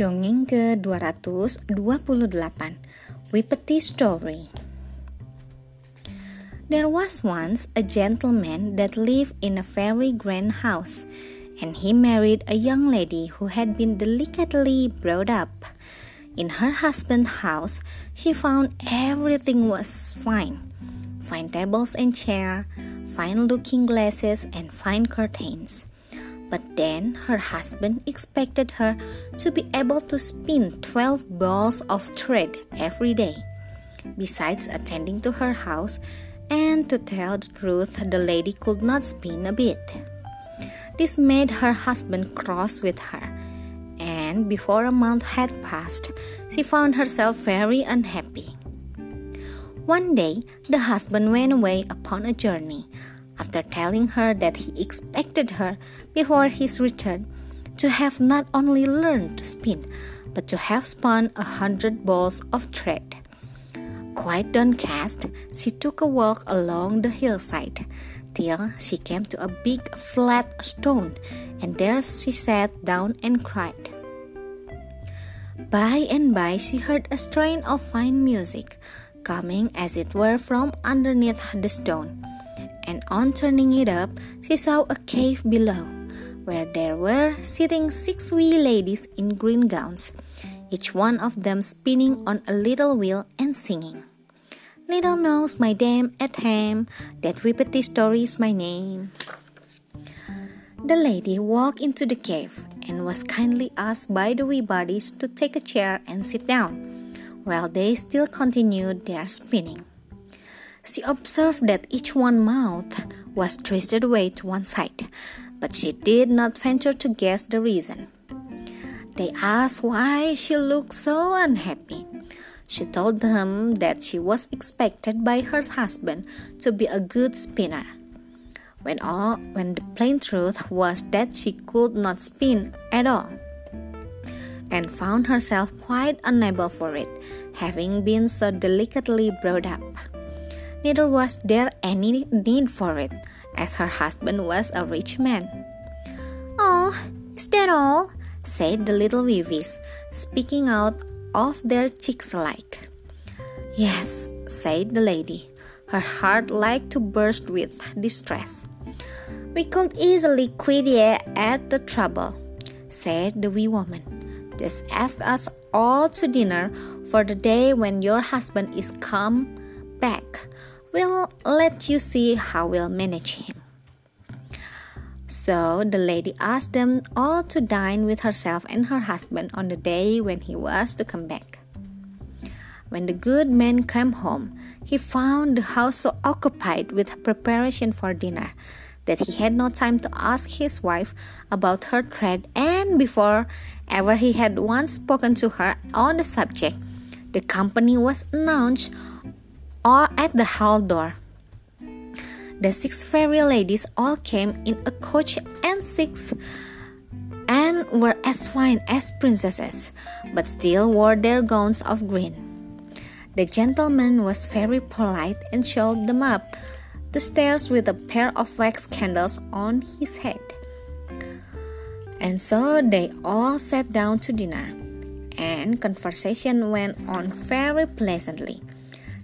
Dongeng ke-228 Whippety Stourie There was once a gentleman that lived in a very grand house, and he married a young lady who had been delicately brought up. In her husband's house, she found everything was fine fine tables and chairs, fine looking glasses, and fine curtains. But then her husband expected her to be able to spin 12 balls of thread every day. Besides attending to her house, and to tell the truth, the lady could not spin a bit. This made her husband cross with her, and before a month had passed, she found herself very unhappy. One day, the husband went away upon a journey, after telling her that he expected her, before his return, to have not only learned to spin, but to have spun a hundred balls of thread. Quite downcast, she took a walk along the hillside till she came to a big flat stone, and there she sat down and cried. By and by, she heard a strain of fine music, coming as it were from underneath the stone and on turning it up, she saw a cave below, where there were sitting six wee ladies in green gowns, each one of them spinning on a little wheel and singing. Little knows my dame at home, that whippety is my name. The lady walked into the cave and was kindly asked by the wee bodies to take a chair and sit down, while they still continued their spinning. She observed that each one's mouth was twisted away to one side, but she did not venture to guess the reason. They asked why she looked so unhappy. She told them that she was expected by her husband to be a good spinner. When all when the plain truth was that she could not spin at all and found herself quite unable for it, having been so delicately brought up neither was there any need for it, as her husband was a rich man. Oh, is that all? said the little Vivis, speaking out of their cheeks alike. Yes, said the lady, her heart like to burst with distress. We could easily quit ye at the trouble, said the wee woman. Just ask us all to dinner for the day when your husband is come back. We'll let you see how we'll manage him. So the lady asked them all to dine with herself and her husband on the day when he was to come back. When the good man came home, he found the house so occupied with preparation for dinner that he had no time to ask his wife about her thread, and before ever he had once spoken to her on the subject, the company was announced or at the hall door. The six fairy ladies all came in a coach and six and were as fine as princesses, but still wore their gowns of green. The gentleman was very polite and showed them up the stairs with a pair of wax candles on his head. And so they all sat down to dinner, and conversation went on very pleasantly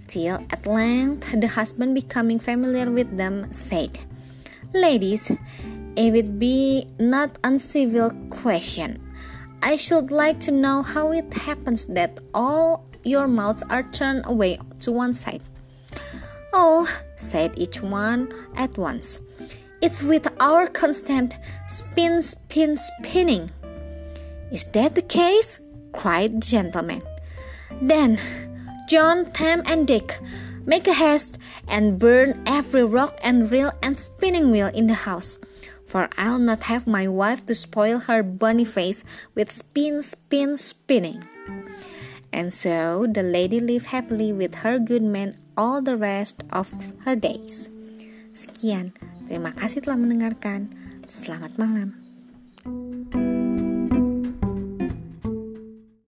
till at length the husband, becoming familiar with them, said, Ladies, if it be not uncivil question, I should like to know how it happens that all your mouths are turned away to one side. Oh, said each one at once, it's with our constant spin, spin, spinning. Is that the case? cried the gentleman. Then John, Tam, and Dick, make a haste and burn every rock and reel and spinning wheel in the house. For I'll not have my wife to spoil her bunny face with spin, spin, spinning. And so the lady lived happily with her good man all the rest of her days. Sekian, terima kasih telah mendengarkan. Selamat malam. thank you